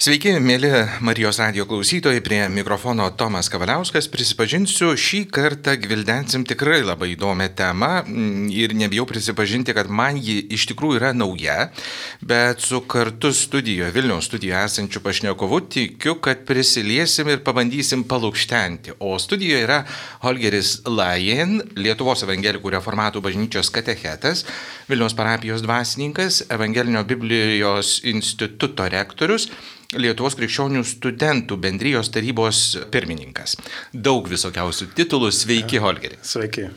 Sveiki, mėly Marijos radio klausytojai, prie mikrofono Tomas Kavaliauskas. Prisipažinsiu, šį kartą gvildensim tikrai labai įdomią temą mm, ir nebijau prisipažinti, kad man ji iš tikrųjų yra nauja, bet su kartu studijoje, Vilniaus studijoje esančiu pašnekovu tikiu, kad prisiliesim ir pabandysim palūkštenti. O studijoje yra Holgeris Lajen, Lietuvos evangelikų reformatų bažnyčios katechetas, Vilniaus parapijos dvasininkas, Evangelinio Biblijos instituto rektorius Lietuvos krikščionių studentų bendrijos tarybos pirmininkas. Daug visokiausių titulų. Sveiki, Holgeri. Sveiki.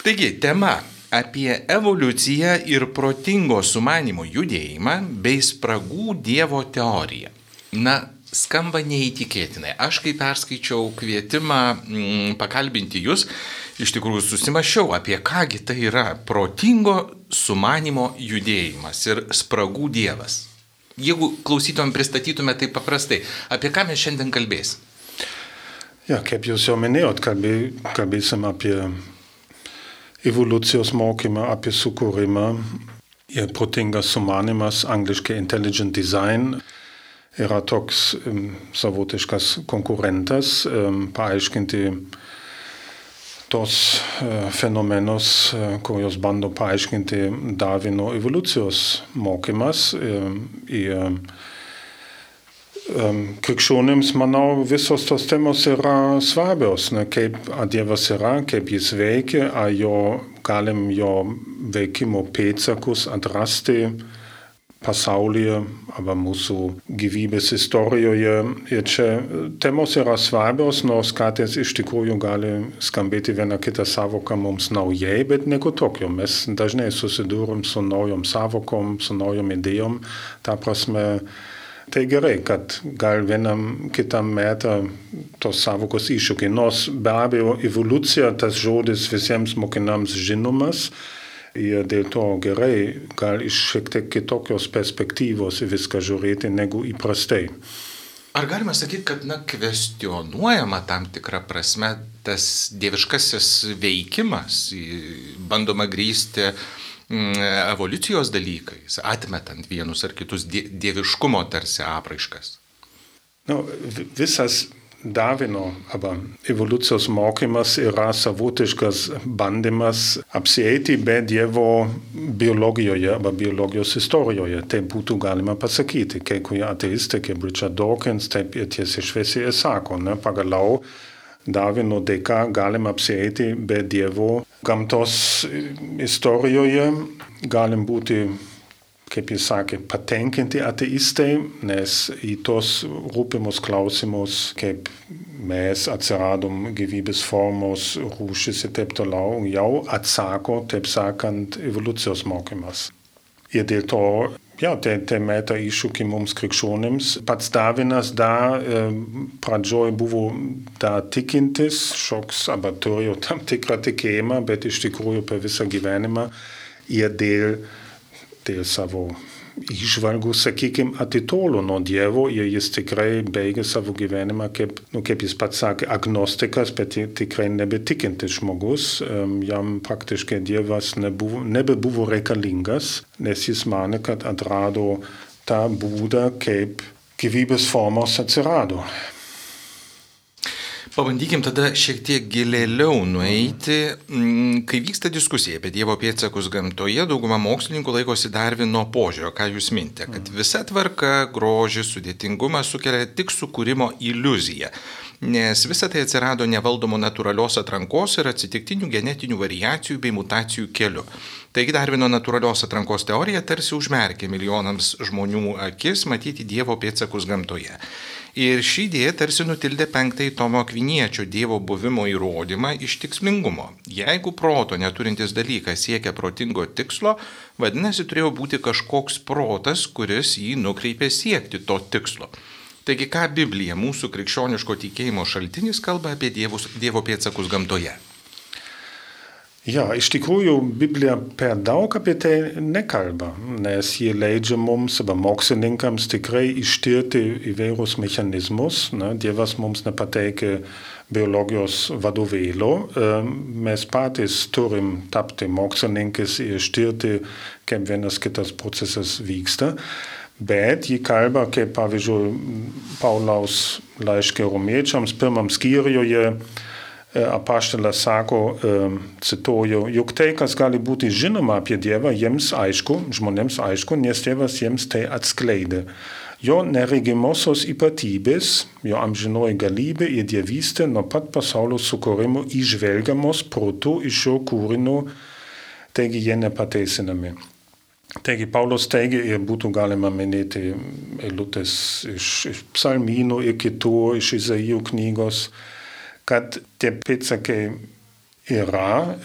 Taigi, tema apie evoliuciją ir protingo sumanimo judėjimą bei spragų Dievo teoriją. Na, skamba neįtikėtinai. Aš kai perskaičiau kvietimą m, mm, pakalbinti jūs, iš tikrųjų susimašiau, apie kągi tai yra protingo sumanimo judėjimas ir spragų Dievas. Jeigu klausytom pristatytume tai paprastai, apie ką mes šiandien kalbėsim? Ja, kaip jūs jau minėjot, kalbė, kalbėsim apie evoliucijos mokymą, apie sukūrimą. Ir protingas sumanimas, angliškai intelligent design, yra toks um, savotiškas konkurentas, um, paaiškinti tos e, fenomenus, e, kuriuos bando paaiškinti Darvino evoliucijos mokymas. Ir e, krikščionims, manau, visos tos temos yra svarbios, ne, kaip Dievas yra, kaip jis veikia, ar jo, galim jo veikimo pėdsakus atrasti pasaulyje arba mūsų gyvybės istorijoje. Ir čia temos yra svarbios, nors kartais iš tikrųjų gali skambėti viena kita savoka mums naujai, bet nieko tokio. Mes dažnai susidūrim su naujom savokom, su naujom idėjom. Ta prasme, tai gerai, kad gal vienam kitam metą tos savokos iššūkiai. Nors be abejo evoliucija, tas žodis visiems mokinams žinomas, ir dėl to gerai gal iš šiek tiek kitokios perspektyvos viską žiūrėti negu įprastai. Ar galima sakyti, kad na, kvestionuojama tam tikrą prasme tas dieviškasis veikimas, bandoma grįsti mm, evoliucijos dalykais, atmetant vienus ar kitus dieviškumo tarsi apraiškas? Nu, visas Darvino arba evoliucijos mokymas yra savotiškas bandymas apsieiti be Dievo biologijoje arba biologijos istorijoje. Tai būtų galima pasakyti. Kai kurie ateistai, kaip Richard Dawkins, taip ir tiesiai šviesiai sako, ne, pagaliau Darvino dėka galima apsieiti be Dievo gamtos istorijoje, galim būti kaip jis sakė, patenkinti ateistai, nes į tos rūpimus klausimus, kaip mes atsiradom gyvybės formos, rūšis ir taip toliau, jau atsako, taip sakant, evoliucijos mokymas. Ir dėl to, ja, tai, tai meta iššūkį mums krikščionims. Pats Davinas dar e, pradžioj buvo dar tikintis, šoks, arba turėjo tam tikrą tikėjimą, bet iš tikrųjų per visą gyvenimą ir dėl dėl savo išvalgų, sakykime, atitolo nuo Dievo ir jis tikrai baigė savo gyvenimą kaip, nu, kaip jis pats sakė, agnostikas, bet tikrai nebetikintis žmogus. Jam praktiškai Dievas nebuvo, nebebuvo reikalingas, nes jis mane, kad atrado tą būdą, kaip gyvybės formos atsirado. Pabandykim tada šiek tiek gilėliau nueiti. Mm, kai vyksta diskusija apie Dievo pėdsakus gamtoje, dauguma mokslininkų laikosi Darvino požiūrio, ką jūs mintė, kad mm. visa tvarka, grožis, sudėtingumas sukelia tik sukūrimo iliuziją, nes visa tai atsirado nevaldomo natūralios atrankos ir atsitiktinių genetinių variacijų bei mutacijų keliu. Taigi Darvino natūralios atrankos teorija tarsi užmerkė milijonams žmonių akis matyti Dievo pėdsakus gamtoje. Ir ši idėja tarsi nutildė penktąjį Tomo Akviniečio Dievo buvimo įrodymą iš tikslingumo. Jeigu proto neturintis dalykas siekia protingo tikslo, vadinasi turėjo būti kažkoks protas, kuris jį nukreipė siekti to tikslo. Taigi ką Biblija, mūsų krikščioniško tikėjimo šaltinis, kalba apie dievus, Dievo pėtsakus gamtoje? Ja, iš tikrųjų Biblija per daug apie tai nekalba, nes ji leidžia mums, arba mokslininkams tikrai ištirti įvairius mechanizmus. Ne? Dievas mums nepateikė biologijos vadovėlio, mes patys turim tapti mokslininkais ir ištirti, kaip vienas kitas procesas vyksta. Bet ji kalba, kaip pavyzdžiui Paulaus laiškė romiečiams, pirmam skyriuje apaštalas sako, cituoju, juk tai, kas gali būti žinoma apie Dievą, jiems aišku, žmonėms aišku, nes Dievas jiems tai atskleidė. Jo neregimosios ypatybės, jo amžinoji galybė ir dievystė nuo pat pasaulio sukūrimo išvelgiamos protų iš šio kūrinio, taigi jie nepateisinami. Taigi Paulius teigia ir būtų galima minėti eilutės iš, iš psalmynų ir kitų, iš Izaijų knygos, kad tie pėdsakai yra,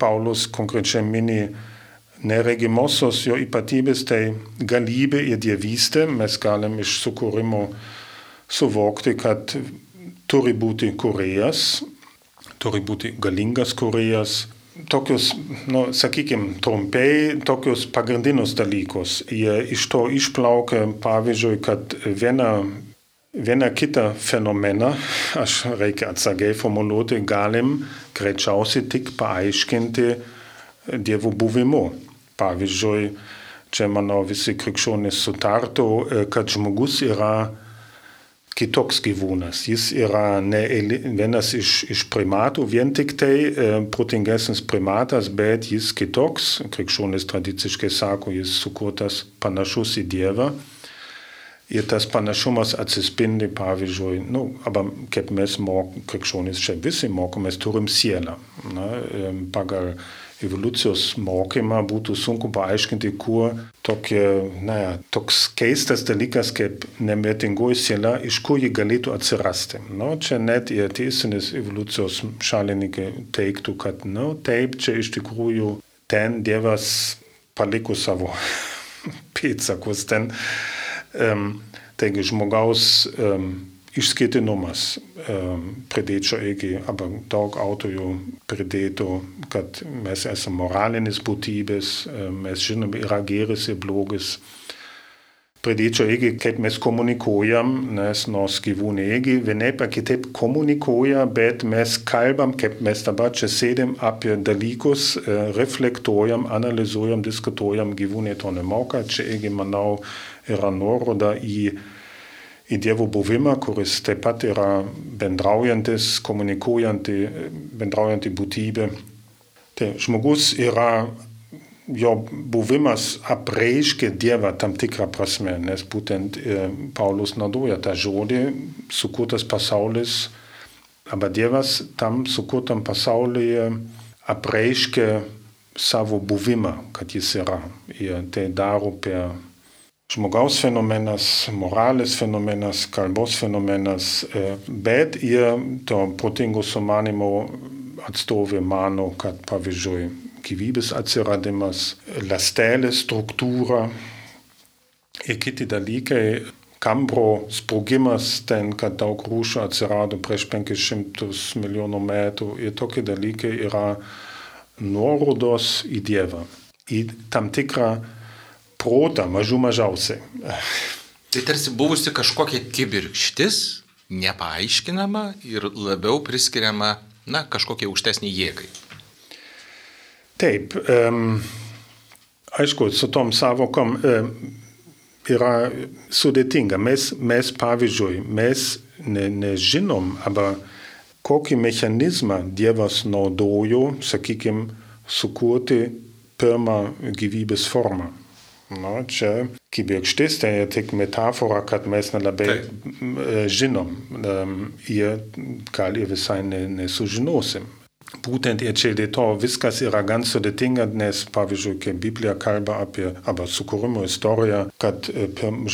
Paulus konkrečiai mini neregimosios jo ypatybės, tai galybė ir dievystė. Mes galim iš sukūrimo suvokti, kad turi būti kuriejas, turi būti galingas kuriejas. Tokius, nu, sakykime, trumpai, tokius pagrindinius dalykus. Jie iš to išplaukia, pavyzdžiui, kad viena, viena kita fenomena, aš reikia atsargiai formuluoti, galim greičiausiai tik paaiškinti Dievo buvimu. Pavyzdžiui, čia manau visi krikščionys sutartų, kad žmogus yra kitoks gyvūnas. Jis yra ne vienas iš, iš primatų, vien tik tai e, protingesnis primatas, bet jis kitoks. Krikščionys tradiciškai sako, jis sukurtas panašus į Dievą. Ir tas panašumas atsispindi, pavyzdžiui, nu, aber kaip mes mok, krikščionys čia visi mokomės, turim sielą. Na, pagal evoliucijos mokymą būtų sunku paaiškinti, kuo tokie, na, toks keistas dalykas kaip nemirtingoji siela, iš kur ji galėtų atsirasti. Nu, čia net ir teisinės evoliucijos šalininkai teiktų, kad, nu, taip, čia iš tikrųjų ten Dievas paliko savo pėdsakus ten. Taigi žmogaus um, išskirtinumas pridėčiau irgi, arba daug autorių pridėtų, kad mes esame moralinis būtybės, mes žinome, yra geras ir blogas. Pridėčiau irgi, kaip mes komunikuojam, nes nors gyvūnai irgi vienaip ar kitaip komunikuoja, bet mes kalbam, kaip mes dabar čia sėdėm apie dalykus, reflektuojam, analizuojam, diskutuojam, gyvūnai to nemoka. Čia irgi, manau, yra nuoroda į į Dievo buvimą, kuris taip pat yra bendraujantis, komunikuojanti, bendraujanti būtybė. Tai žmogus yra, jo buvimas apreiškia Dievą tam tikrą prasme, nes būtent Paulus naudoja tą žodį, sukurtas pasaulis, arba Dievas tam sukurtam pasaulyje apreiškia savo buvimą, kad jis yra. Ir tai daro per žmogaus fenomenas, moralės fenomenas, kalbos fenomenas, bet ir to protingo sumanimo atstovė mano, kad pavyzdžiui gyvybės atsiradimas, lastelės struktūra ir kiti dalykai, Kambro sprogimas, ten, kad daug rūšių atsirado prieš 500 milijonų metų ir tokie dalykai yra nuorodos į Dievą, į tam tikrą protą, mažų mažiausiai. Tai tarsi buvusi kažkokia kibirkštis, nepaaiškinama ir labiau priskiriama, na, kažkokiai aukštesnį jėgai. Taip, um, aišku, su tom savokom um, yra sudėtinga. Mes, mes pavyzdžiui, mes ne, nežinom, aber kokį mechanizmą Dievas naudojo, sakykime, sukurti pirmą gyvybės formą. No, čia kibirkštis tai tik metafora, kad mes nelabai tai. žinom ir gal ir visai nesužinosim. Būtent ir čia dėl to viskas yra gan sudėtinga, nes pavyzdžiui, kai Biblija kalba apie arba sukūrimo istoriją, kad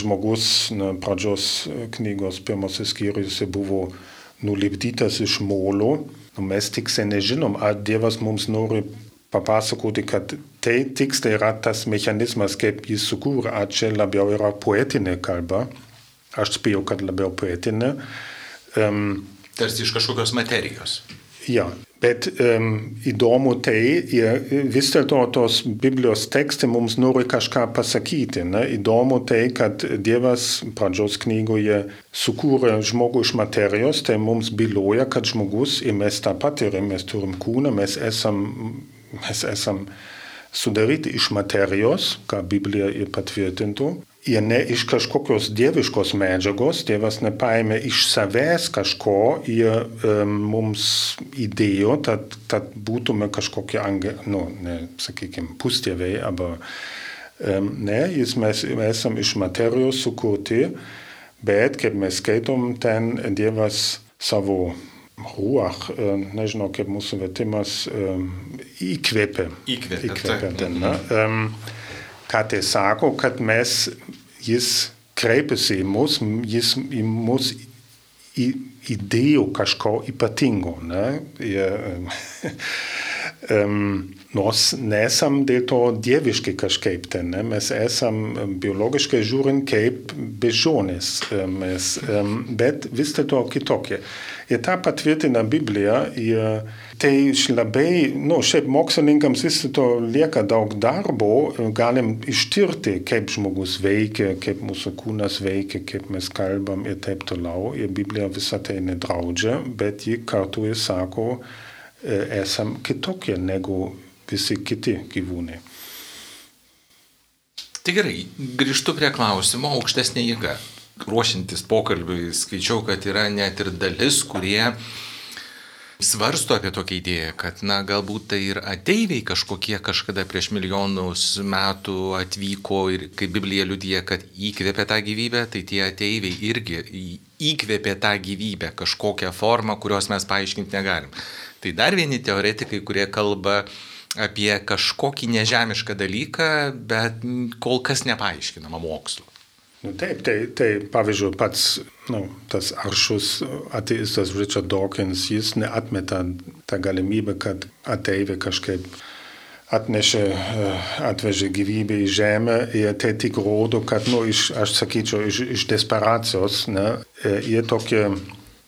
žmogus na, pradžios knygos pirmosios skyriuose buvo nulipdytas iš molo, mes tiksliai nežinom, ar Dievas mums nori papasakoti, kad tai tiksliai yra tas mechanizmas, kaip jis sukūrė, ar čia labiau yra poetinė kalba. Aš spėjau, kad labiau poetinė. Um, Tarsi iš kažkokios materijos. Ja, bet um, įdomu tai, vis dėlto tos Biblijos tekstai mums nori kažką pasakyti. Ne? Įdomu tai, kad Dievas pradžios knygoje sukūrė žmogų iš materijos, tai mums byloja, kad žmogus ir mes tą patiriam, mes turim kūną, mes esam mes esam sudaryti iš materijos, ką Biblija ir patvirtintų, ir ne iš kažkokios dieviškos medžiagos, Dievas nepaėmė iš savęs kažko ir um, mums įdėjo, tad, tad būtume kažkokie, ange, nu, ne, sakykime, pustėviai, arba um, ne, jis mes esame iš materijos sukurti, bet kaip mes skaitom, ten Dievas savo ruach, nežinau kaip mūsų vertimas, įkvėpė. Įkvėpė. įkvėpė ten, um, ką tai sako, kad mes, jis kreipiasi į mus, jis į mus į, įdėjo kažko ypatingo. Ne? Ir, um, nors nesam dėl to dieviški kažkaip ten, ne? mes esam biologiškai žiūrint kaip bežonės, mes, um, bet vis dėlto kitokie. Ir tą patvirtina Biblija. Ir tai labai, nu, šiaip mokslininkams vis dėlto lieka daug darbo, galim ištirti, kaip žmogus veikia, kaip mūsų kūnas veikia, kaip mes kalbam ir taip toliau. Ir Biblija visą tai nedraudžia, bet ji kartu ir sako, esam kitokie negu visi kiti gyvūnai. Tai gerai, grįžtu prie klausimo aukštesnė jėga ruošintis pokalbiui skaičiau, kad yra net ir dalis, kurie svarsto apie tokią idėją, kad, na, galbūt tai ir ateiviai kažkokie kažkada prieš milijonus metų atvyko ir kaip Biblija liudyja, kad įkvėpė tą gyvybę, tai tie ateiviai irgi įkvėpė tą gyvybę kažkokią formą, kurios mes paaiškinti negalim. Tai dar vieni teoretikai, kurie kalba apie kažkokį nežemišką dalyką, bet kol kas nepaaiškinama mokslu. Nu, taip, tai, tai pavyzdžiui, pats nu, tas aršus ateistas Richard Dawkins, jis neatmeta tą galimybę, kad ateiviai kažkaip atnešė, atvežė gyvybę į žemę ir tai tik rodo, kad, nu, iš, aš sakyčiau, iš, iš desperacijos, ne, jie tokie,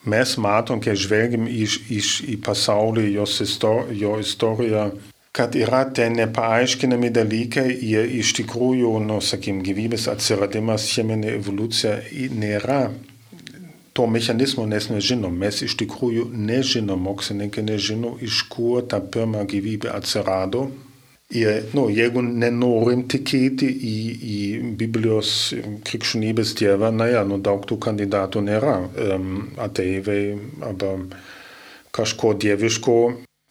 mes matom, kai žvelgiam iš, iš, į pasaulį, jos istor, jo istoriją, kad yra ten nepaaiškinami dalykai, jie iš tikrųjų, nu, sakykim, gyvybės atsiradimas, cheminė evoliucija nėra to mechanizmo, nes nežinom. Mes iš tikrųjų nežinom, mokslininkai nežino, iš kur ta pirma gyvybė atsirado. Ir, nu, jeigu nenorim tikėti į, į Biblijos krikščionybės dievą, naja, nu, daug tų kandidatų nėra. Um, ateiviai arba kažko dieviško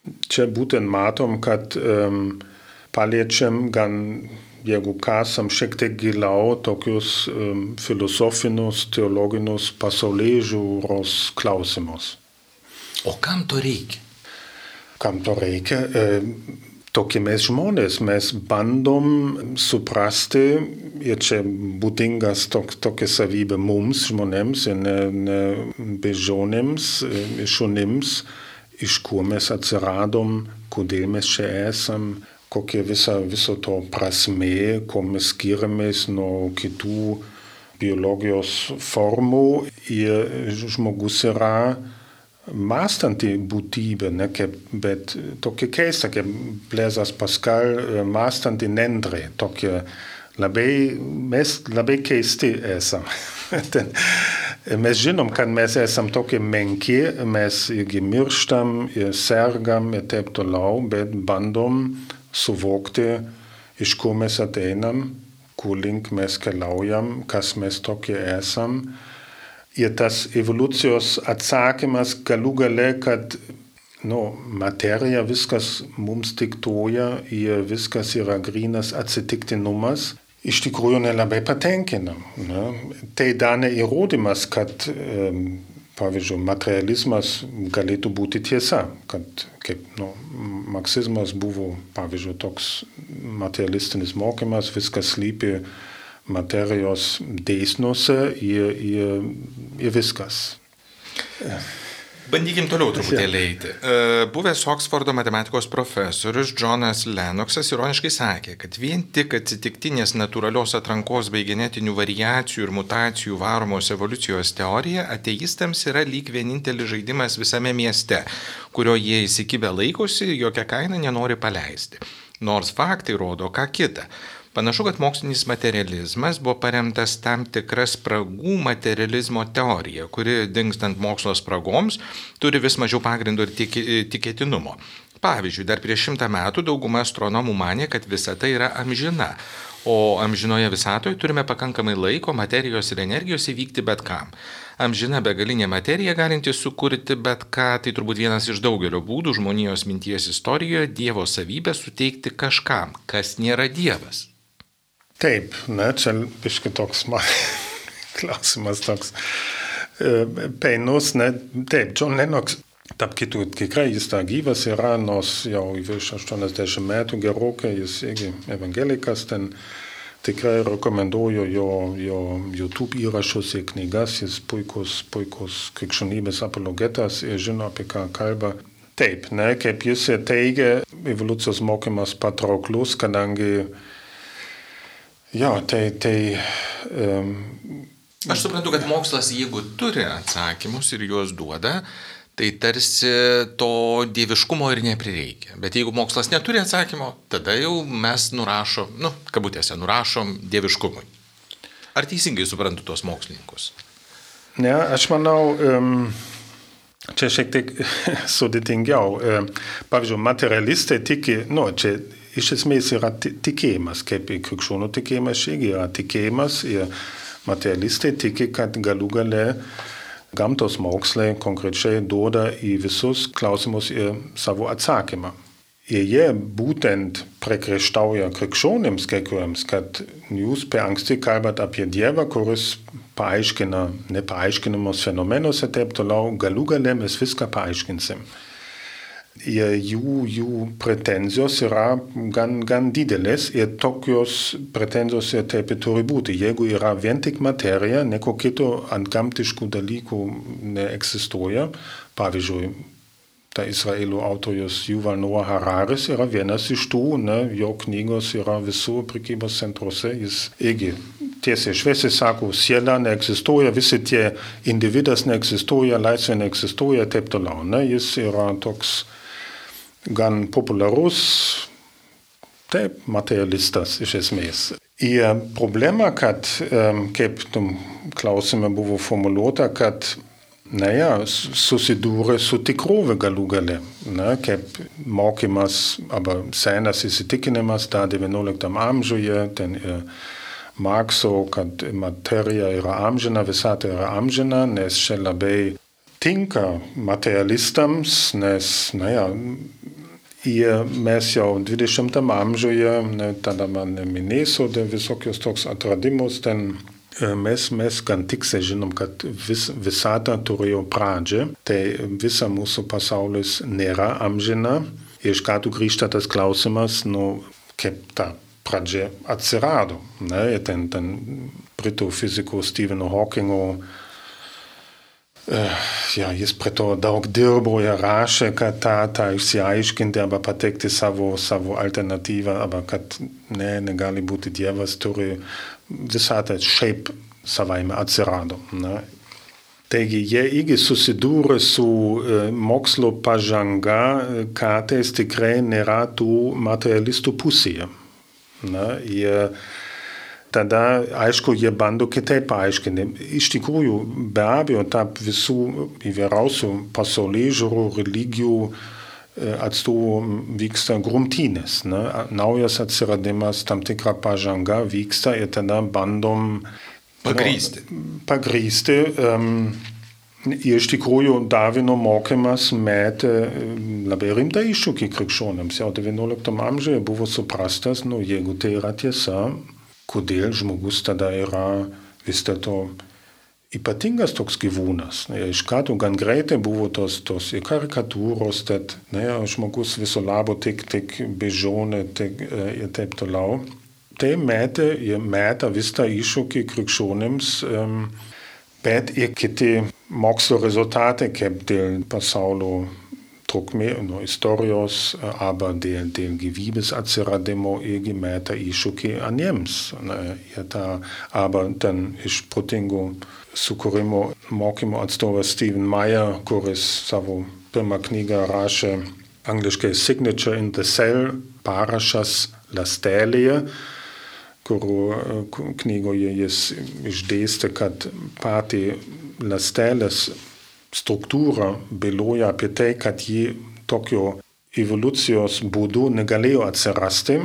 Čia būtent matom, kad um, paliečiam gan, jeigu kasam šiek tiek giliau, tokius um, filosofinius, teologinius pasaulyje žiūros klausimus. O kam to reikia? Kam to reikia? E, tokie mes žmonės, mes bandom suprasti, ir čia būdingas tok, tokia savybė mums, žmonėms, ir ne, ne bežonėms, šunims. E, iš kur mes atsiradom, kodėl mes čia esam, kokia visa, viso to prasme, kuo mes skiriamės nuo kitų biologijos formų ir žmogus yra mąstanti būtybė, ne, kaip, bet tokia keista, kaip Blezas Pascal, mąstanti nendrė, tokia labai, mes labai keisti esam. Mes žinom, kad mes esam tokie menki, mes irgi mirštam ir sergam ir taip toliau, bet bandom suvokti, iš kur mes ateinam, kur link mes keliaujam, kas mes tokie esam. Ir tas evoliucijos atsakymas galų gale, kad nu, materija viskas mums diktuoja ir viskas yra grinas atsitiktinumas, iš tikrųjų nelabai patenkina. Ne? Tai dar neįrodymas, kad, pavyzdžiui, materializmas galėtų būti tiesa, kad kaip nu, marksizmas buvo, pavyzdžiui, toks materialistinis mokymas, viskas slypi materijos dėsniuose ir, ir, ir viskas. Bandykim toliau truputėlį eiti. E, buvęs Oksfordo matematikos profesorius Jonas Lennoxas ironiškai sakė, kad vien tik atsitiktinės natūralios atrankos bei genetinių variacijų ir mutacijų varomos evoliucijos teorija ateistams yra lyg vienintelis žaidimas visame mieste, kurio jie įsikibę laikosi jokią kainą nenori paleisti. Nors faktai rodo ką kitą. Panašu, kad mokslinis materializmas buvo paremtas tam tikra spragų materializmo teorija, kuri dingstant mokslo spragoms turi vis mažiau pagrindų ir tikėtinumo. Pavyzdžiui, dar prieš šimtą metų dauguma astronomų mane, kad visata yra amžina, o amžinoje visatoje turime pakankamai laiko, materijos ir energijos įvykti bet kam. Amžina begalinė materija galinti sukurti bet ką, tai turbūt vienas iš daugelio būdų žmonijos minties istorijoje Dievo savybę suteikti kažkam, kas nėra Dievas. Taip, na, čia biški toks man klausimas toks e, painus, ne, taip, John Lennox Tarp kitų, tikrai jis tą gyvas yra, nors jau virš 80 metų gerokai, jis irgi evangelikas, ten tikrai rekomenduoju jo, jo YouTube įrašus ir knygas, jis puikus, puikus krikščionybės apologetas ir žino, apie ką kalba. Taip, ne, kaip jis teigia, evoliucijos mokymas patrauklus, kadangi, ja, tai, tai um, Aš suprantu, kad mokslas, jeigu turi atsakymus ir juos duoda, tai tarsi to dieviškumo ir neprireikia. Bet jeigu mokslas neturi atsakymo, tada jau mes nurašom, nu, kabutėse, nurašom dieviškumui. Ar teisingai suprantu tuos mokslininkus? Ne, aš manau, čia šiek tiek sudėtingiau. Pavyzdžiui, materialistai tiki, nu, čia iš esmės yra tikėjimas, kaip ir krikščionių tikėjimas, čia yra tikėjimas ir materialistai tiki, kad galų gale uh, gamtos mokslai konkrečiai duoda į visus klausimus ir savo atsakymą. Ir jie būtent priekaištauja krikščionims kai kuriems, kad jūs per anksti kalbat apie Dievą, kuris paaiškina nepaaiškinamus fenomenus ir taip toliau, galų gale mes viską paaiškinsim jų, jų pretenzijos yra gan, gan didelės ir tokios pretenzijos ir taip turi būti. Jeigu yra vien tik materija, nieko kito ant gamtiškų dalykų neegzistuoja, pavyzdžiui, ta Izraelų autorius Yuval Noah Hararis yra vienas iš tų, ne, jo knygos yra visur prekybos centruose, jis irgi tiesiai šviesiai sako, siela neegzistuoja, visi tie individas neegzistuoja, laisvė neegzistuoja ir taip toliau. Ne, jis yra toks gan populiarus, taip, materialistas iš esmės. Ir problema, kad, kaip tam klausime buvo formuluota, kad naja, susidūrė su tikrove galų gale, ne, kaip mokymas, arba senas įsitikinimas dar XIX amžiuje, ten ir Markso, kad materija yra amžina, visata yra amžina, nes čia labai tinka materialistams, nes, naja, Ir mes jau 20 amžiuje, ne, tada man minėsiu visokius toks atradimus, ten e, mes, mes gan tiksliai žinom, kad vis, visata turėjo pradžią, tai visa mūsų pasaulis nėra amžina. Iš karto grįžta tas klausimas, nu, kaip ta pradžia atsirado. Ne, ten, ten britų fiziko Stepheno Hawkingo ja, jis prie to daug dirbo ir rašė, kad tą, tą išsiaiškinti arba pateikti savo, savo alternatyvą, arba kad ne, negali būti Dievas, turi visata šiaip savaime atsirado. Ne. Taigi jie irgi susidūrė su e, mokslo pažanga, kartais tikrai nėra tų materialistų pusėje. Na, jie, tada, aišku, jie bando kitaip paaiškinti. Iš tikrųjų, be abejo, tarp visų įvairiausių pasaulyje žiūrų religijų e, atstovų vyksta grumtynės. Ne? Naujas atsiradimas, tam tikra pažanga vyksta ir tada bandom pagrysti. Nu, pagrysti um, Ir iš tikrųjų Davino mokymas metė labai rimtą iššūkį krikščionėms. Jau XIX amžiuje buvo suprastas, nu, jeigu tai yra tiesa, kodėl žmogus tada yra vis dėlto ypatingas toks gyvūnas. Ne, iš karto gan greitai buvo tos, tos karikatūros, kad ne, žmogus viso labo tik, tik bežonė tik, e, ir taip toliau. Tai metė, metė vis tą iššūkį krikščionėms, um, bet ir kiti mokslo rezultatai, kaip dėl pasaulio trukmė nuo istorijos, arba dėl, dėl gyvybės atsiradimo irgi meta iššūkį aniems. Arba ten iš protingo sukūrimo mokymo atstovas Stephen Meyer, kuris savo pirmą knygą rašė angliškai Signature in the Cell, parašas lastelėje, kur knygoje jis išdėstė, kad patį lastelės struktūra byloja apie tai, kad ji tokio evoliucijos būdu negalėjo atsirasti.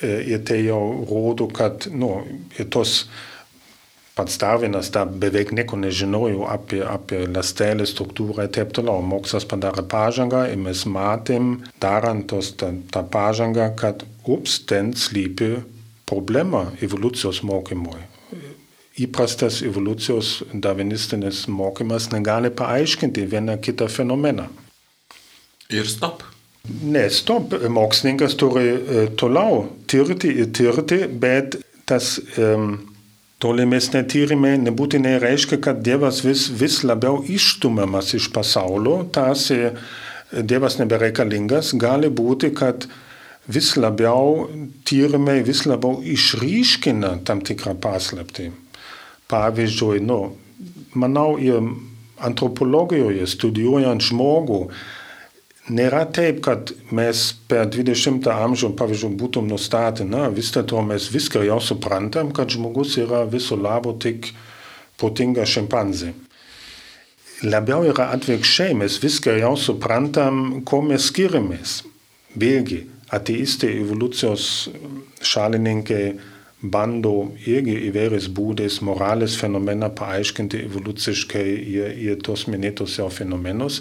Ir tai jau rodo, kad nu, ir tos pats Darvinas dar beveik nieko nežinojo apie, apie ląstelę, struktūrą ir taip toliau. Mokslas padarė pažangą ir mes matėm, darant tos, tą, tą pažangą, kad ups, ten slypi problema evoliucijos mokymui. Įprastas evoliucijos darvinistinis mokymas negali paaiškinti vieną kitą fenomeną. Ir stop. Ne, stop. Mokslininkas turi uh, toliau tirti ir tirti, bet tas um, tolimesni tyrimai nebūtinai reiškia, kad Dievas vis, vis labiau išstumiamas iš pasaulio, tarsi Dievas nebereikalingas, gali būti, kad vis labiau tyrimai vis labiau išryškina tam tikrą paslaptį. Pavyzdžiui, nu, manau, ir antropologijoje studijuojant žmogų, Nėra taip, kad mes per 20 amžių, pavyzdžiui, būtum nustatę, na, vis dėlto mes viską jau suprantam, kad žmogus yra viso labo tik protinga šimpanzė. Labiau yra atvirkščiai, mes viską jau suprantam, ko mes skiriamės. Vėlgi, ateistai, evoliucijos šalininkai bando įvairiais būdais moralės fenomeną paaiškinti evoliuciškai ir, ir tos minėtos jau fenomenus.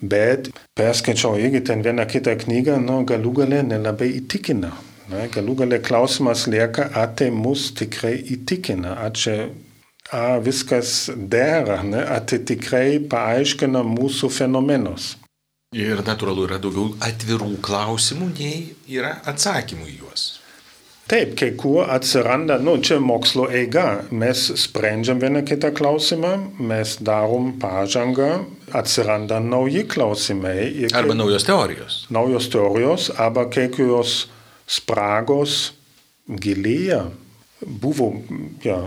Bet perskaičiau irgi ten vieną kitą knygą, nu, galų gale nelabai įtikina. Ne? Galų gale klausimas lieka, ar tai mus tikrai įtikina, ar čia ar viskas dera, ne? ar tai tikrai paaiškina mūsų fenomenus. Ir natūralu yra daugiau atvirų klausimų, nei yra atsakymų į juos. Taip, kai kur atsiranda, nu, čia mokslo eiga. Mes sprendžiam vieną kitą klausimą, mes darom pažangą, atsiranda nauji klausimai. Arba kai, naujos teorijos. Naujos teorijos, arba kai kurios spragos gilėja. Buvo, ja,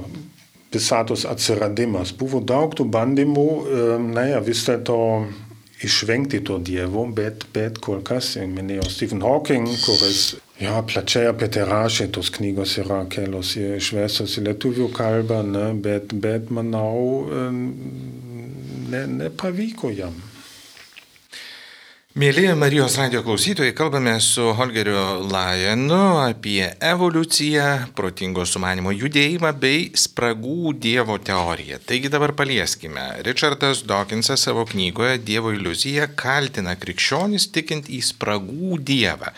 visatos atsiradimas, buvo daug tų bandymų, naja, vis dėlto išvengti to dievo, bet, bet kol kas, minėjau Stephen Hawking, kuris Jo, plačiai apie rašė, tos knygos yra kelios išvestos į lietuvių kalbą, ne, bet, bet manau, ne, nepavyko jam. Mėlyje Marijos radio klausytojai, kalbame su Holgeriu Lajenu apie evoliuciją, protingo sumanimo judėjimą bei spragų Dievo teoriją. Taigi dabar palieskime. Richardas Dawkinsas savo knygoje Dievo iliuzija kaltina krikščionis tikint į spragų Dievą.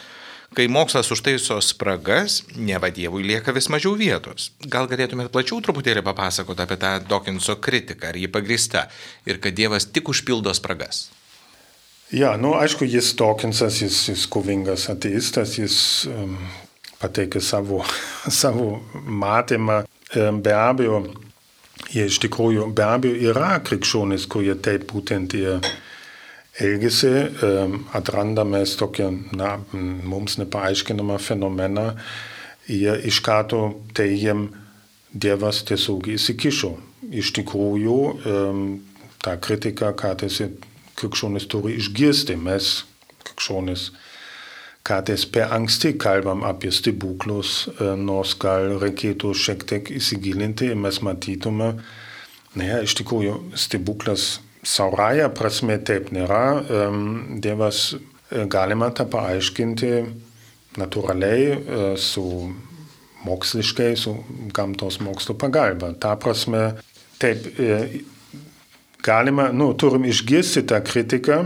Kai mokslas užtaiso spragas, neva Dievui lieka vis mažiau vietos. Gal galėtumėt plačiau truputėlį papasakoti apie tą Dokinso kritiką, ar ji pagrįsta ir kad Dievas tik užpildo spragas? Ja, nu, aišku, jis Dokinsas, jis, jis kovingas ateistas, jis um, pateikė savo, savo matymą. Um, be abejo, jie iš tikrųjų, be abejo, yra krikščionys, kurie taip būtent ir elgesį, atrandame tokią, na, mums nepaaiškinamą fenomeną, jie iš karto teigiam, Dievas tiesiog įsikišo. Iš tikrųjų, tą kritiką kartais krikščionis turi išgirsti, mes krikščionis kartais per anksti kalbam apie stebuklus, nors gal reikėtų šiek tiek įsigilinti ir mes matytume, naja, iš tikrųjų stebuklas Sauraja prasme taip nėra. Dievas e, galima tą paaiškinti natūraliai e, su moksliškai, su gamtos mokslo pagalba. Ta prasme, taip, e, galima, nu, turim išgirsti tą kritiką,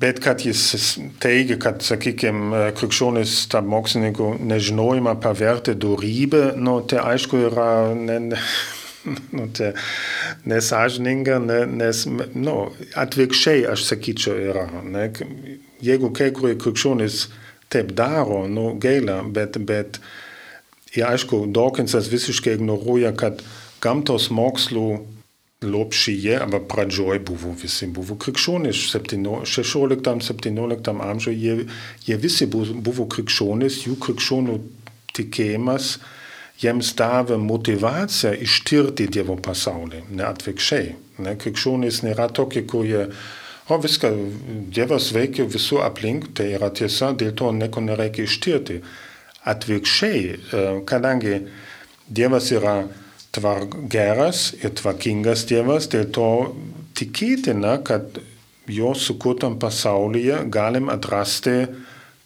bet kad jis teigia, kad, sakykime, krikščionis tą mokslininkų nežinojimą pavertė dorybę, nu, tai aišku yra ne, ne, nu, tai nesažininga, ne, nes nu, atvirkščiai aš sakyčiau yra. Ne, jeigu kai kurie krikščionys taip daro, nu, gaila, bet, bet ir aišku, Dawkinsas visiškai ignoruoja, kad gamtos mokslų lopšyje, arba pradžioj buvo visi buvo krikščionys, 16-17 amžiuje jie, jie visi buvo, buvo krikščionys, jų krikščionių tikėjimas jiems davė motivaciją ištirti Dievo pasaulį, ne atvirkščiai. Ne, krikščionys nėra tokie, kurie, o viską, Dievas veikia visur aplink, tai yra tiesa, dėl to nieko nereikia ištirti. Atvirkščiai, e, kadangi Dievas yra tvar, geras ir tvarkingas Dievas, dėl to tikėtina, kad jo sukurtam pasaulyje galim atrasti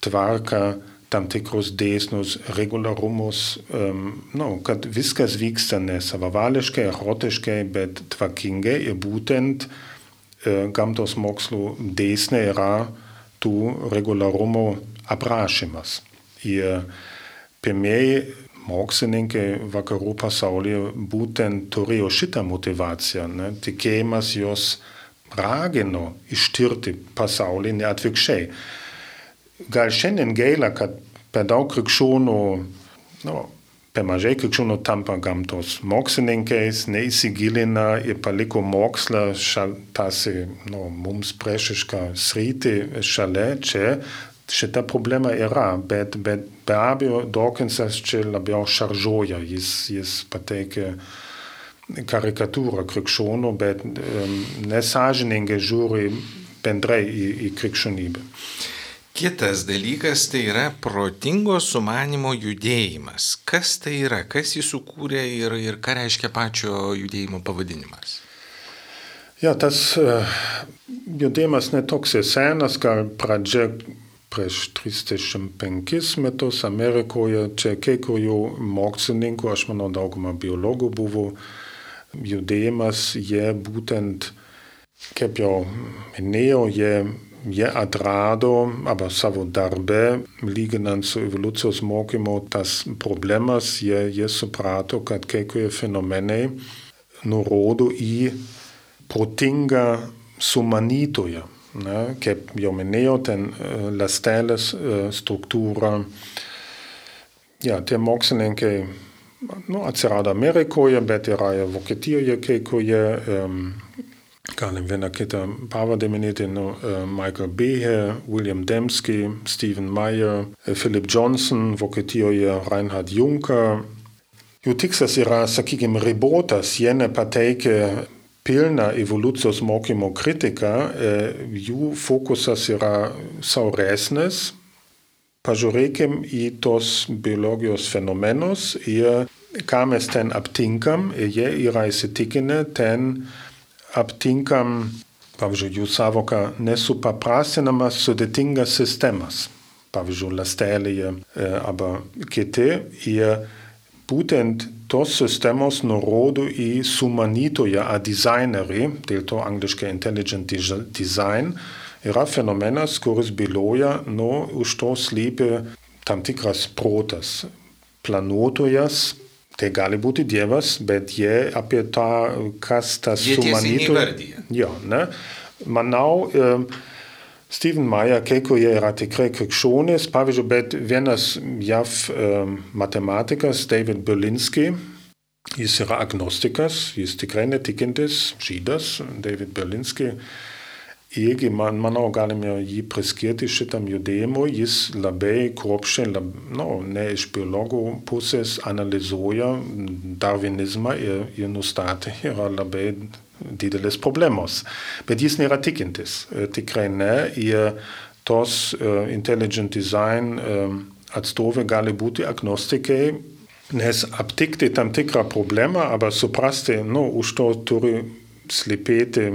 tvarką, tam tikrus dėsnius, regularumus, um, nu, kad viskas vyksta ne savavališkai, erotiškai, bet tvarkingai ir būtent uh, gamtos mokslų dėsniai yra tų regularumų aprašymas. Ir pirmieji mokslininkai vakarų pasaulyje būtent turėjo šitą motivaciją. Ne? Tikėjimas jos ragino ištirti pasaulį, ne atvirkščiai. Gal šiandien gaila, kad per daug krikščionių, nu, per mažai krikščionių tampa gamtos mokslininkais, neįsigilina ir paliko mokslą šal, tasi, nu, mums priešišką sritį šalia čia, šita problema yra, bet, bet be abejo Dawkinsas čia labiau šaržuoja, jis, jis pateikia karikatūrą krikščionių, bet um, nesažiningai žiūri bendrai į, į krikščionybę. Kitas dalykas tai yra protingo sumanimo judėjimas. Kas tai yra, kas jį sukūrė ir, ir ką reiškia pačio judėjimo pavadinimas? Ja, tas uh, judėjimas netoks senas, gal pradžia prieš 35 metus Amerikoje, čia kai kurių mokslininkų, aš manau dauguma biologų buvo judėjimas, jie būtent, kaip jau minėjau, jie, jie atrado, aber savo darbe, lyginant su evoliucijos mokymu, tas problemas, jie, jie suprato, kad kai kurie fenomenai nurodo į protingą sumanytoją. Ne, kaip jau minėjau, ten lastelės struktūra. Ja, tie mokslininkai nu, atsirado Amerikoje, bet yra ir Vokietijoje kai kurie. Um, galim vieną kitą pavardę minėti, nu, uh, Michael Behe, William Dembski, Stephen Meyer, Philip Johnson, Vokietijoje Reinhard Juncker. Jų tikslas yra, sakykime, ribotas, jie nepateikia pilna evoliucijos mokymo kritika, jų fokusas yra sauresnis. Pažiūrėkim į tos biologijos fenomenus ir ką mes ten aptinkam. Jie yra įsitikinę, ten aptinkam, pavyzdžiui, jų savoka nesupaprastinamas sudėtingas sistemas. Pavyzdžiui, lastelėje arba kiti. Ir būtent tos sistemos nurodo į sumanytoją, a designerį, dėl to angliškai intelligent design, yra fenomenas, kuris byloja, nu, už to slypi tam tikras protas. Planuotojas, tai gali būti Dievas, bet jie apie tą, kas tas sumanytojas. Jo, ne? Manau, Stephen Meyer, kai kurie yra tikrai krikščionys, pavyzdžiui, bet vienas JAV um, matematikas, David Berlinski, jis yra agnostikas, jis tikrai netikintis, žydas, David Berlinski. Irgi, man, manau, galime jį priskirti šitam judėjimui, jis labai kruopščiai, lab, no, ne iš biologų pusės analizuoja darvinizmą ir, ir nustatė, yra labai didelės problemos. Bet jis nėra tikintis, tikrai ne. Ir tos uh, intelligent design uh, atstovai gali būti agnostikai, nes aptikti tam tikrą problemą, aber suprasti, nu, už to turi slypėti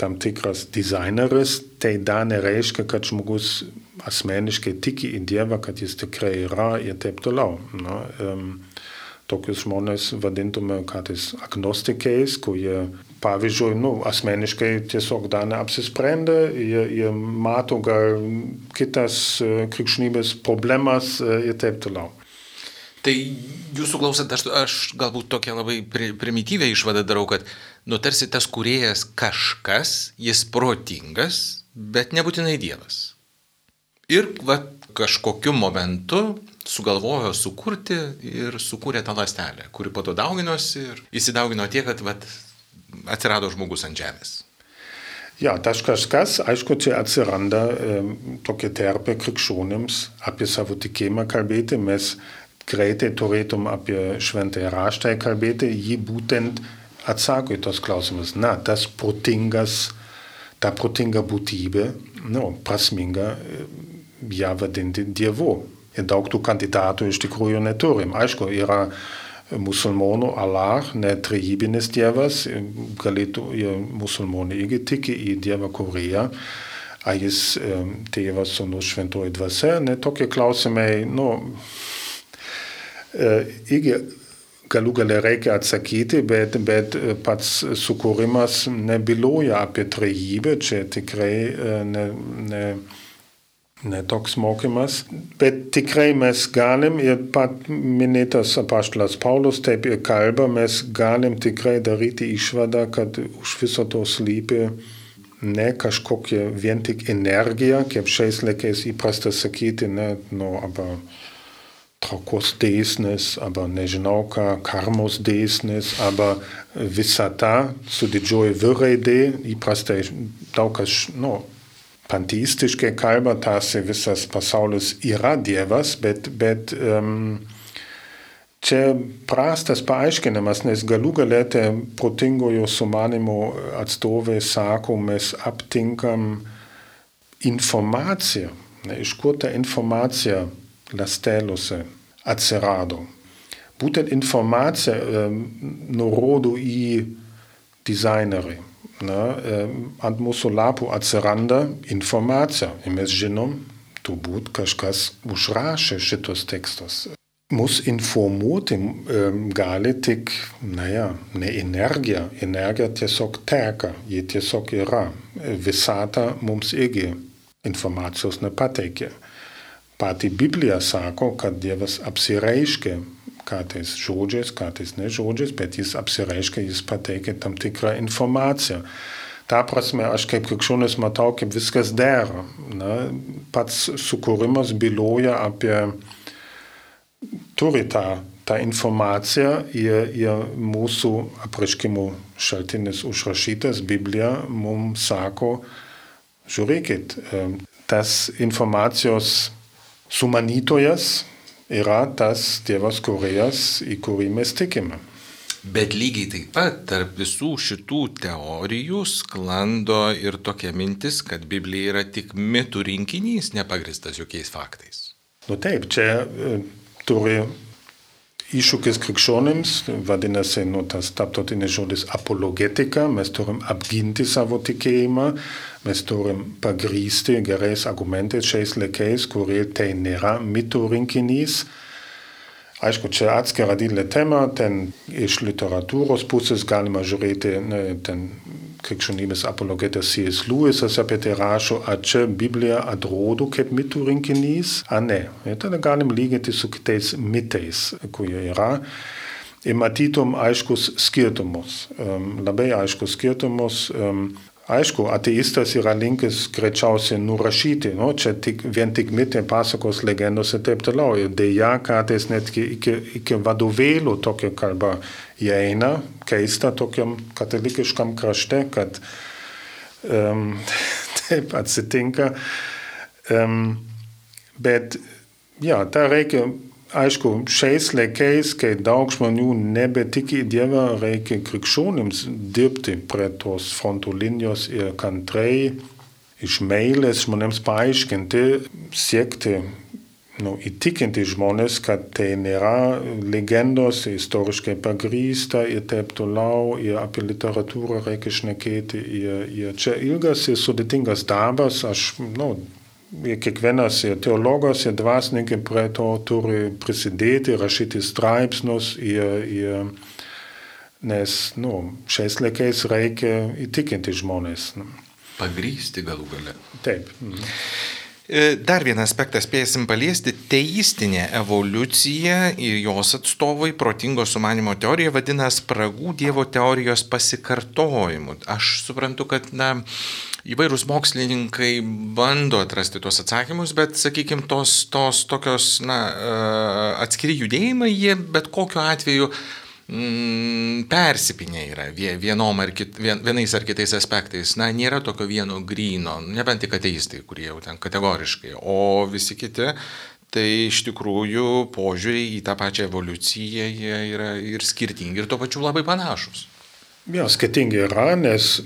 tam tikras dizaineris, tai dar nereiškia, kad žmogus asmeniškai tiki į Dievą, kad jis tikrai yra ir taip toliau. Na, um, tokius žmonės vadintume kartais agnostikais, kurie pavyzdžiui, nu, asmeniškai tiesiog dar neapsisprendė, jie, jie mato gal kitas krikščionybės problemas ir taip toliau. Tai jūsų klausant, aš, aš galbūt tokią labai primityvę išvadą darau, kad nu tarsi tas kuriejas kažkas, jis protingas, bet nebūtinai Dievas. Ir va, kažkokiu momentu sugalvojo sukurti ir sukūrė tą lastelę, kuri po to dauginosi ir įsidaugino tiek, kad vat, atsirado žmogus ant žemės. Ja, tas kažkas, aišku, čia atsiranda e, tokia terpė krikščionims apie savo tikėjimą kalbėti. Mes greitai turėtum apie šventąją raštą kalbėti, jį būtent atsako į tos klausimus. Na, tas protingas, ta protinga būtybė, nu, prasminga, ją vadinti Dievu. Ir daug tų kandidatų iš tikrųjų neturim. Aišku, yra musulmonų Allah, ne trejybinis dievas, galėtų ir musulmonai irgi tiki į dievą Koreją, ar jis tėvas, sunus, šventoji dvasia, ne tokie klausimai, nu, irgi galų gale reikia atsakyti, bet, bet pats sukūrimas nebyloja apie trejybę, čia tikrai ne, ne ne toks mokymas. Bet tikrai mes galim, ir pat minėtas apaštalas Paulius taip ir kalba, mes galim tikrai daryti išvadą, kad už viso to slypi ne kažkokia vien tik energija, kaip šiais laikais įprasta sakyti, ne, nu, arba traukos dėsnis, arba nežinau ką, karmos dėsnis, arba visata su didžioji vyraidė, įprastai daug kas, nu, panteistiškai kalba, tarsi visas pasaulis yra Dievas, bet, bet um, čia prastas paaiškinimas, nes galų galėte protingojo sumanimo atstovai sako, mes aptinkam informaciją, ne, iš kur ta informacija ląstelėse atsirado. Būtent informacija um, nurodo į dizainerį na, ant mūsų lapų atsiranda informacija ir mes žinom, turbūt kažkas užrašė šitos tekstus. Mūsų informuoti gali tik, naja, ne energija, energija tiesiog teka, ji tiesiog yra. Visata mums irgi informacijos nepateikė. Pati Biblija sako, kad Dievas apsireiškia kartais žodžiais, kartais ne žodžiais, bet jis apsireiškia, jis pateikia tam tikrą informaciją. Ta prasme, aš kaip krikščionis matau, kaip viskas dera. Na, pats sukūrimas byloja apie, turi tą, tą informaciją ir, ir mūsų apraškimų šaltinis užrašytas, Biblija mums sako, žiūrėkit, tas informacijos sumanytojas, yra tas tėvas kuriejas, į kurį mes tikime. Bet lygiai taip pat tarp visų šitų teorijų sklando ir tokia mintis, kad Biblija yra tik mitų rinkinys, nepagristas jokiais faktais. Nu taip, čia e, turi iššūkis krikščionims, vadinasi, nu, tas taptotinis žodis apologetika, mes turim apginti savo tikėjimą, mes turim pagrysti gerais argumentais šiais laikais, kurie tai nėra mitų rinkinys. Aišku, čia atskira didelė tema, ten iš literatūros pusės galima žiūrėti, ne, ten krikščionybės apologetas C.S. Lewisas apie tai rašo, ar čia Biblija atrodo kaip mitų rinkinys, ar ne. Ir tada galim lyginti su kitais mitais, kurie yra. Ir matytum aiškus skirtumus, um, labai aiškus skirtumus. Um, Aišku, ateistas yra linkęs greičiausiai nurašyti, nu, čia tik, vien tik mitai, pasakos, legendos ir taip toliau. Ir dėja, kartais netgi iki, iki vadovėlių tokia kalba įeina, keista tokiam katalikiškam krašte, kad um, taip atsitinka. Um, bet, ja, tą reikia aišku, šiais laikais, kai daug žmonių nebetiki į Dievą, reikia krikščionims dirbti prie tos fronto linijos ir kantrai iš meilės žmonėms paaiškinti, siekti nu, įtikinti žmonės, kad tai nėra legendos, istoriškai pagrysta ir taip toliau, ir apie literatūrą reikia šnekėti. Ir, ir čia ilgas ir sudėtingas darbas, aš, nu, kiekvienas ir teologas, ir dvasininkai prie to turi prisidėti, rašyti straipsnius, ir, ir, nes nu, šiais laikais reikia įtikinti žmonės. Pagrysti galų gale. Taip. Mhm. Dar vieną aspektą spėsim paliesti - teistinė evoliucija ir jos atstovai protingo sumanimo teorija vadina spragų Dievo teorijos pasikartojimu. Aš suprantu, kad, na, įvairūs mokslininkai bando atrasti tuos atsakymus, bet, sakykime, tos, tos tokios, na, e, atskiri judėjimai, jie bet kokiu atveju mm, persipinė yra vienom ar kit, vien, vienais ar kitais aspektais. Na, nėra tokio vieno gryno, nebent tik ateistai, kurie jau ten kategoriškai, o visi kiti. Tai iš tikrųjų požiūriai į tą pačią evoliuciją jie yra ir skirtingi, ir tuo pačiu labai panašus. Jo, skirtingi yra, nes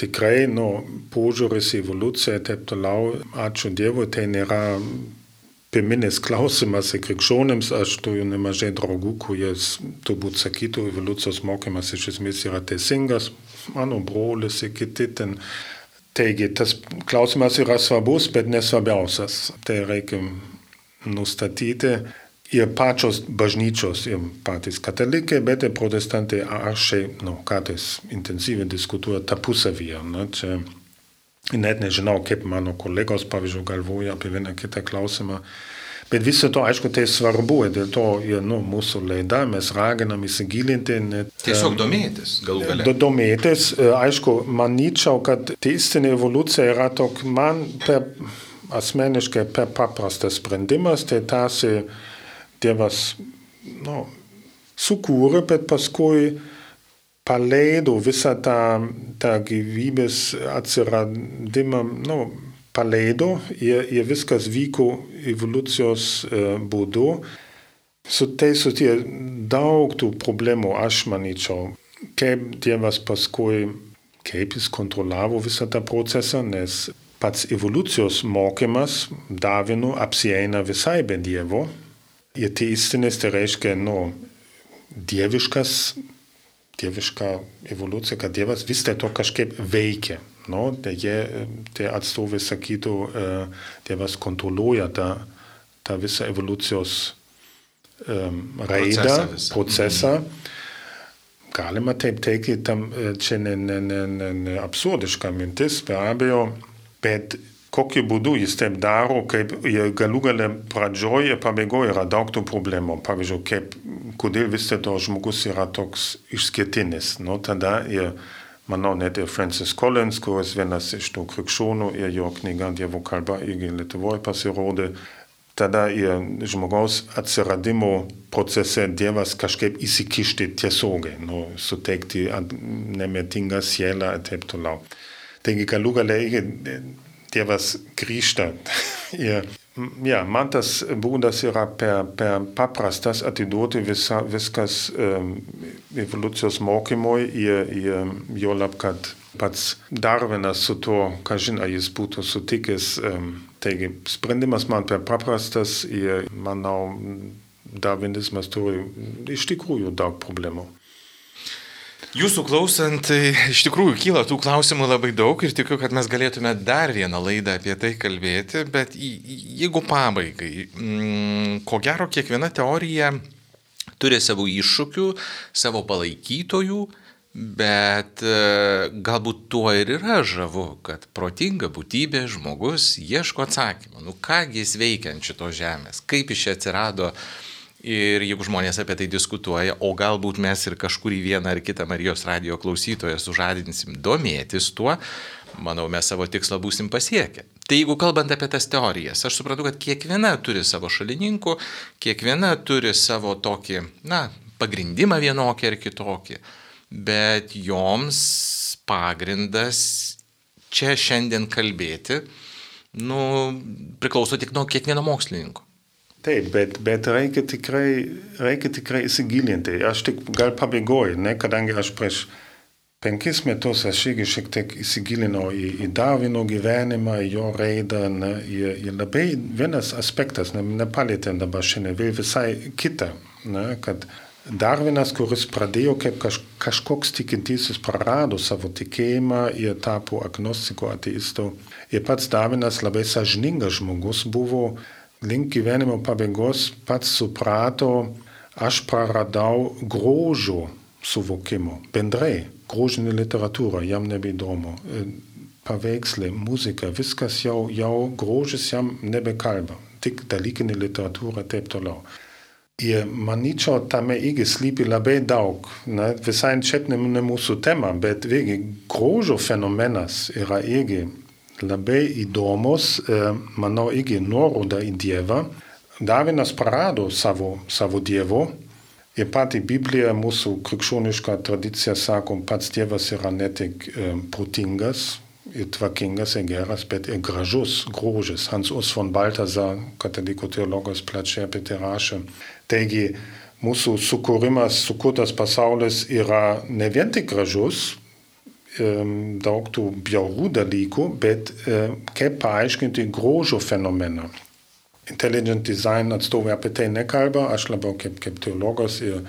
tikrai nu, požiūris į evoliuciją ir taip toliau, ačiū Dievui, tai nėra pirminis klausimas krikščionims, aš turiu nemažai draugų, kurie turbūt sakytų, evoliucijos mokymas iš esmės yra teisingas, mano brolis ir kiti ten. Taigi, tas klausimas yra svarbus, bet nesvarbiausias. Tai reikia nustatyti ir pačios bažnyčios, ir patys katalikai, bet ir protestantai aršiai, nu, kartais intensyviai diskutuoja tarpusavyje. Ne, čia net nežinau, kaip mano kolegos, pavyzdžiui, galvoja apie vieną kitą klausimą. Bet vis dėlto, aišku, tai svarbu, dėl to ir nu, mūsų laida mes raginam įsigilinti. Net, Tiesiog domėtis, galų gale. Domėtis, aišku, manyčiau, kad teistinė evoliucija yra tok, man per, asmeniškai per paprastas sprendimas, tai tarsi Dievas nu, sukūrė, bet paskui paleido visą tą, tą gyvybės atsiradimą, nu, paleido ir, ir viskas vyko evoliucijos uh, būdu. Su tai susiję daug tų problemų, aš manyčiau, kaip Dievas paskui, kaip jis kontroliavo visą tą procesą, nes pats evoliucijos mokymas Davinu apsieina visai be Dievo. Ir teistinis tai reiškia, nu, dieviškas dieviška evoliucija, kad Dievas vis dėlto kažkaip veikia. No, tai, jie, tai atstovai sakytų, uh, Dievas kontroliuoja tą, tą visą evoliucijos um, raidą, procesą. Procesą. Mm. Galima taip teikti, tam, čia ne, ne, ne, ne, ne absurdiška mintis, be abejo, bet kokiu būdu jis taip daro, kaip galų gale pradžioje ir pabaigoje yra daug tų problemų. Pavyzdžiui, kaip, kodėl vis dėlto žmogus yra toks išskirtinis. Nu, tada ir, manau, net ir Francis Collins, kuris vienas iš tų krikščionių ir jo knyga Dievo kalba irgi Lietuvoje pasirodė, tada ir žmogaus atsiradimo procese Dievas kažkaip įsikišti tiesiogiai, nu, suteikti nemirtingą sielą ir taip toliau. Taigi galų gale Dievas grįžta. Ir, ja, man tas būdas yra per, per paprastas atiduoti visa, viskas um, evoliucijos mokymui ir, ir jo lab, kad pats Darvinas su tuo, ką žinai, jis būtų sutikęs. Um, taigi, sprendimas man per paprastas ir manau, darvinizmas turi iš tikrųjų daug problemų. Jūsų klausant, tai iš tikrųjų kyla tų klausimų labai daug ir tikiu, kad mes galėtume dar vieną laidą apie tai kalbėti, bet jeigu pabaigai, mm, ko gero kiekviena teorija turi savo iššūkių, savo palaikytojų, bet e, galbūt tuo ir yra žavu, kad protinga būtybė žmogus ieško atsakymą. Nu kągi jis veikia ant šitos žemės, kaip iš čia atsirado uh, Ir jeigu žmonės apie tai diskutuoja, o galbūt mes ir kažkurį vieną ar kitą Marijos radio klausytoją sužadinsim domėtis tuo, manau, mes savo tikslą būsim pasiekę. Tai jeigu kalbant apie tas teorijas, aš suprantu, kad kiekviena turi savo šalininkų, kiekviena turi savo tokį, na, pagrindimą vienokį ar kitokį, bet joms pagrindas čia šiandien kalbėti, nu, priklauso tik nuo kiekvieno mokslininko. Taip, bet, bet reikia tikrai, reikia tikrai įsigilinti. Aš tik gal pabaigoju, ne, kadangi aš prieš penkis metus aš irgi šiek tiek įsigilinau į, į Darvino gyvenimą, jo raidą. Ne, ir, ir labai vienas aspektas, ne, nepalėtėm dabar šiandien, vėl visai kitą, ne, kad Darvinas, kuris pradėjo kaip kaž, kažkoks tikintysis, prarado savo tikėjimą ir tapo agnostiku, ateistu. Ir pats Darvinas labai sažiningas žmogus buvo link gyvenimo pabaigos pats suprato, aš praradau grožio suvokimo, bendrai, grožinė literatūra, jam nebeįdomu, e, paveikslai, muzika, viskas jau, jau grožis jam nebekalba, tik dalykinė literatūra ir taip toliau. Ir manyčiau, tame irgi slypi labai daug, ne, visai čia ne mūsų tema, bet vėlgi grožio fenomenas yra irgi labai įdomus, e, manau, irgi nuoroda į Dievą. Davinas prarado savo, savo Dievo ir pati Biblija, mūsų krikščioniška tradicija sako, pats Dievas yra ne tik e, protingas, ir tvarkingas, ir geras, bet ir gražus, grožis. Hans Urs von Balthasar, katalikų teologas, plačiai apie tai rašė. Taigi, mūsų sukūrimas, sukurtas pasaulis yra ne vien tik gražus, daug tų bjaurų dalykų, bet kaip paaiškinti grožio fenomeną. intelligent design atstovai apie tai nekalba, aš labiau kaip, kaip teologas ir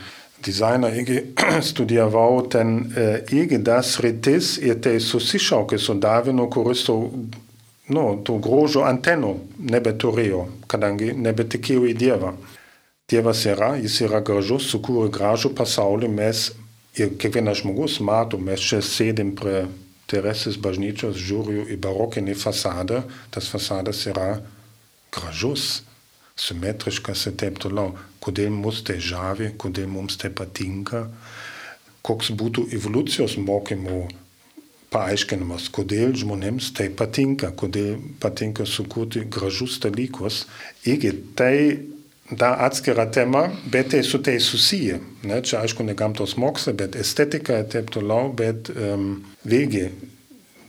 dizajner irgi studijavau, ten e, irgi tas rytis ir tai susišaukė su Davinu, kuris to, nu, to grožio antenų nebeturėjo, kadangi nebetikėjo į Dievą. Dievas yra, jis yra gražus, sukūrė gražų pasaulį, mes ir kiekvienas žmogus mato, mes čia sėdim prie Teresės bažnyčios, žiūriu į barokinį fasadą, tas fasadas yra gražus, simetriškas ir taip toliau. Kodėl mus tai žavi, kodėl mums tai patinka, koks būtų evoliucijos mokymų paaiškinimas, kodėl žmonėms tai patinka, kodėl patinka sukurti gražus dalykus. Irgi tai da atskira tema, bet tai su tai susiję. Ne? Čia aišku ne gamtos mokslai, bet estetika ir taip toliau, bet um, vėlgi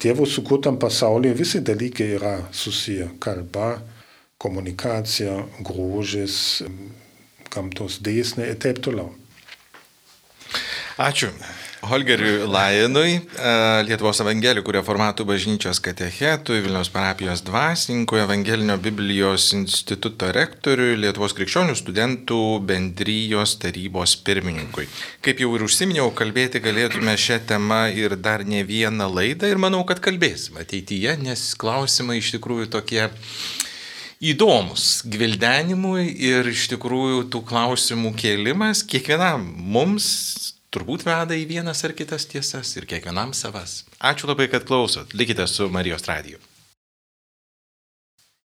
Dievo sukurtam pasaulyje visi dalykai yra susiję. Kalba, komunikacija, grožis, gamtos dėsniai ir taip toliau. Ačiū. Holgeriui Lainui, e, Lietuvos evangelikų reformatų bažnyčios katechetui, Vilniaus parapijos dvasininkui, Evangelinio Biblijos instituto rektoriui, Lietuvos krikščionių studentų bendrijos tarybos pirmininkui. Kaip jau ir užsiminiau, kalbėti galėtume šią temą ir dar ne vieną laidą ir manau, kad kalbėsim ateityje, nes klausimai iš tikrųjų tokie įdomus gvildenimui ir iš tikrųjų tų klausimų kėlimas kiekvienam mums turbūt veda į vienas ar kitas tiesas ir kiekvienam savas. Ačiū labai, kad klausot. Likite su Marijos radiju.